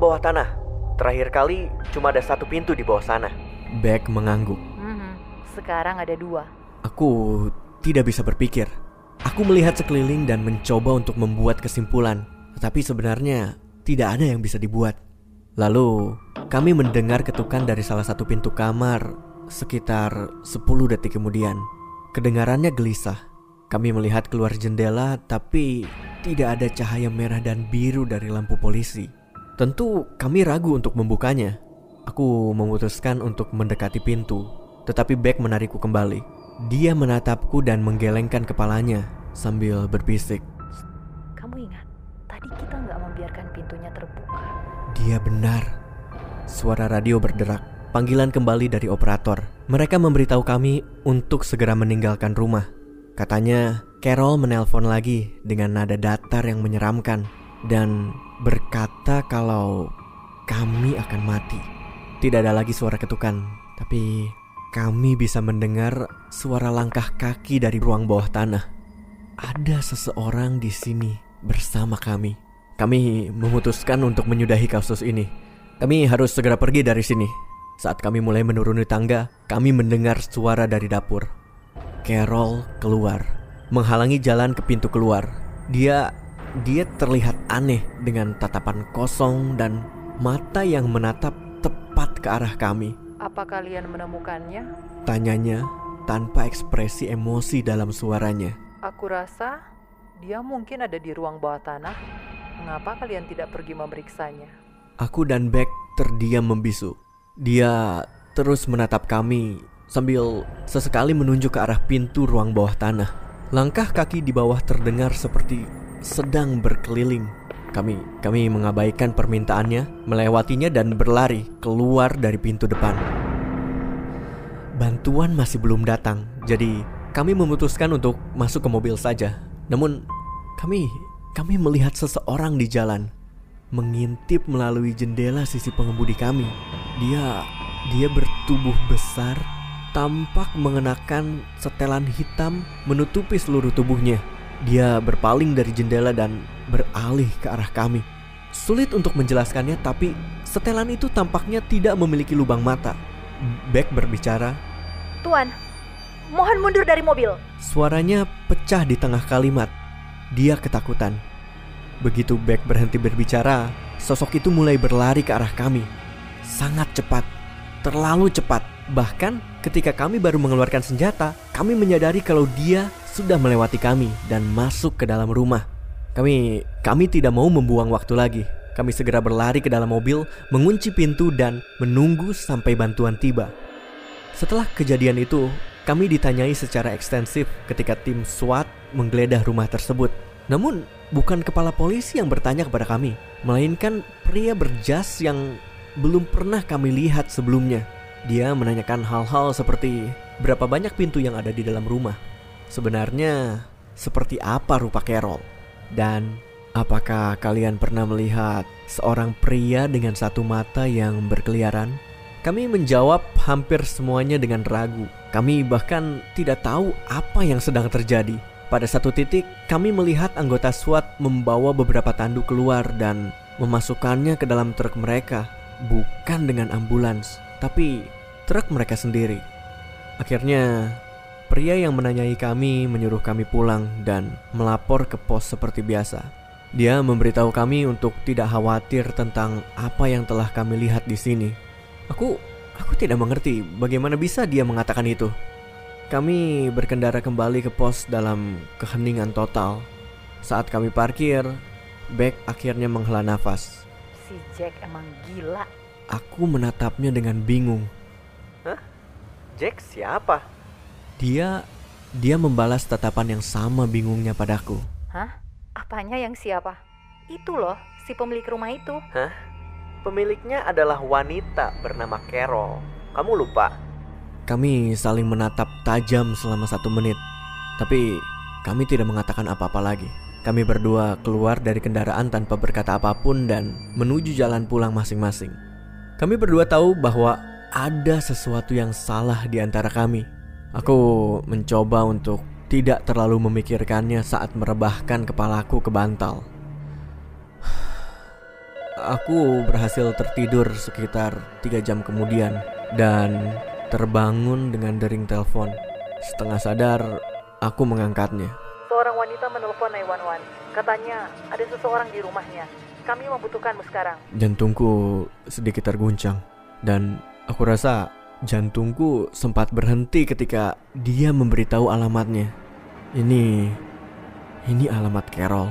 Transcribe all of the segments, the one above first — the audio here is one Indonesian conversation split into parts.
bawah tanah. Terakhir kali cuma ada satu pintu di bawah sana. Beck mengangguk. Hmm, sekarang ada dua. Aku tidak bisa berpikir. Aku melihat sekeliling dan mencoba untuk membuat kesimpulan. Tetapi sebenarnya tidak ada yang bisa dibuat. Lalu, kami mendengar ketukan dari salah satu pintu kamar sekitar 10 detik kemudian. Kedengarannya gelisah. Kami melihat keluar jendela tapi tidak ada cahaya merah dan biru dari lampu polisi. Tentu kami ragu untuk membukanya. Aku memutuskan untuk mendekati pintu, tetapi Beck menarikku kembali. Dia menatapku dan menggelengkan kepalanya sambil berbisik. Kamu ingat, tadi kita nggak membiarkan pintunya terbuka. Dia benar. Suara radio berderak. Panggilan kembali dari operator. Mereka memberitahu kami untuk segera meninggalkan rumah. Katanya, Carol menelpon lagi dengan nada datar yang menyeramkan dan berkata kalau kami akan mati. Tidak ada lagi suara ketukan, tapi kami bisa mendengar suara langkah kaki dari ruang bawah tanah. Ada seseorang di sini bersama kami. Kami memutuskan untuk menyudahi kasus ini. Kami harus segera pergi dari sini. Saat kami mulai menuruni tangga, kami mendengar suara dari dapur. Carol keluar, menghalangi jalan ke pintu keluar. Dia dia terlihat aneh dengan tatapan kosong dan mata yang menatap tepat ke arah kami. Apa kalian menemukannya? Tanyanya tanpa ekspresi emosi dalam suaranya. Aku rasa dia mungkin ada di ruang bawah tanah. Mengapa kalian tidak pergi memeriksanya? Aku dan Beck terdiam membisu. Dia terus menatap kami sambil sesekali menunjuk ke arah pintu ruang bawah tanah. Langkah kaki di bawah terdengar seperti sedang berkeliling. Kami kami mengabaikan permintaannya, melewatinya dan berlari keluar dari pintu depan. Bantuan masih belum datang, jadi kami memutuskan untuk masuk ke mobil saja. Namun kami kami melihat seseorang di jalan mengintip melalui jendela sisi pengemudi kami. Dia dia bertubuh besar, tampak mengenakan setelan hitam menutupi seluruh tubuhnya. Dia berpaling dari jendela dan beralih ke arah kami. Sulit untuk menjelaskannya, tapi setelan itu tampaknya tidak memiliki lubang mata. Beck berbicara, "Tuan, mohon mundur dari mobil." Suaranya pecah di tengah kalimat. Dia ketakutan. Begitu Beck berhenti berbicara, sosok itu mulai berlari ke arah kami. Sangat cepat, terlalu cepat. Bahkan ketika kami baru mengeluarkan senjata, kami menyadari kalau dia sudah melewati kami dan masuk ke dalam rumah. Kami kami tidak mau membuang waktu lagi. Kami segera berlari ke dalam mobil, mengunci pintu dan menunggu sampai bantuan tiba. Setelah kejadian itu, kami ditanyai secara ekstensif ketika tim SWAT menggeledah rumah tersebut. Namun, bukan kepala polisi yang bertanya kepada kami, melainkan pria berjas yang belum pernah kami lihat sebelumnya. Dia menanyakan hal-hal seperti berapa banyak pintu yang ada di dalam rumah. Sebenarnya, seperti apa rupa Carol? Dan apakah kalian pernah melihat seorang pria dengan satu mata yang berkeliaran? Kami menjawab hampir semuanya dengan ragu. Kami bahkan tidak tahu apa yang sedang terjadi. Pada satu titik, kami melihat anggota SWAT membawa beberapa tanduk keluar dan memasukkannya ke dalam truk mereka, bukan dengan ambulans, tapi truk mereka sendiri. Akhirnya, pria yang menanyai kami menyuruh kami pulang dan melapor ke pos seperti biasa. Dia memberitahu kami untuk tidak khawatir tentang apa yang telah kami lihat di sini. Aku aku tidak mengerti bagaimana bisa dia mengatakan itu. Kami berkendara kembali ke pos dalam keheningan total. Saat kami parkir, Beck akhirnya menghela nafas. Si Jack emang gila. Aku menatapnya dengan bingung. Hah? Jack siapa? Dia dia membalas tatapan yang sama bingungnya padaku. Hah? Apanya yang siapa? Itu loh, si pemilik rumah itu. Hah? Pemiliknya adalah wanita bernama Carol. Kamu lupa? Kami saling menatap tajam selama satu menit, tapi kami tidak mengatakan apa-apa lagi. Kami berdua keluar dari kendaraan tanpa berkata apa pun dan menuju jalan pulang masing-masing. Kami berdua tahu bahwa ada sesuatu yang salah di antara kami. Aku mencoba untuk tidak terlalu memikirkannya saat merebahkan kepalaku ke bantal. aku berhasil tertidur sekitar tiga jam kemudian dan terbangun dengan dering telepon. Setengah sadar, aku mengangkatnya. Wanita menelpon 911. Katanya ada seseorang di rumahnya. Kami membutuhkanmu sekarang. Jantungku sedikit terguncang dan aku rasa jantungku sempat berhenti ketika dia memberitahu alamatnya. Ini ini alamat Carol.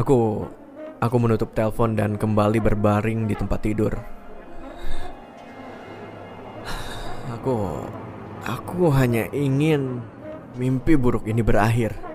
Aku aku menutup telepon dan kembali berbaring di tempat tidur. Aku aku hanya ingin mimpi buruk ini berakhir.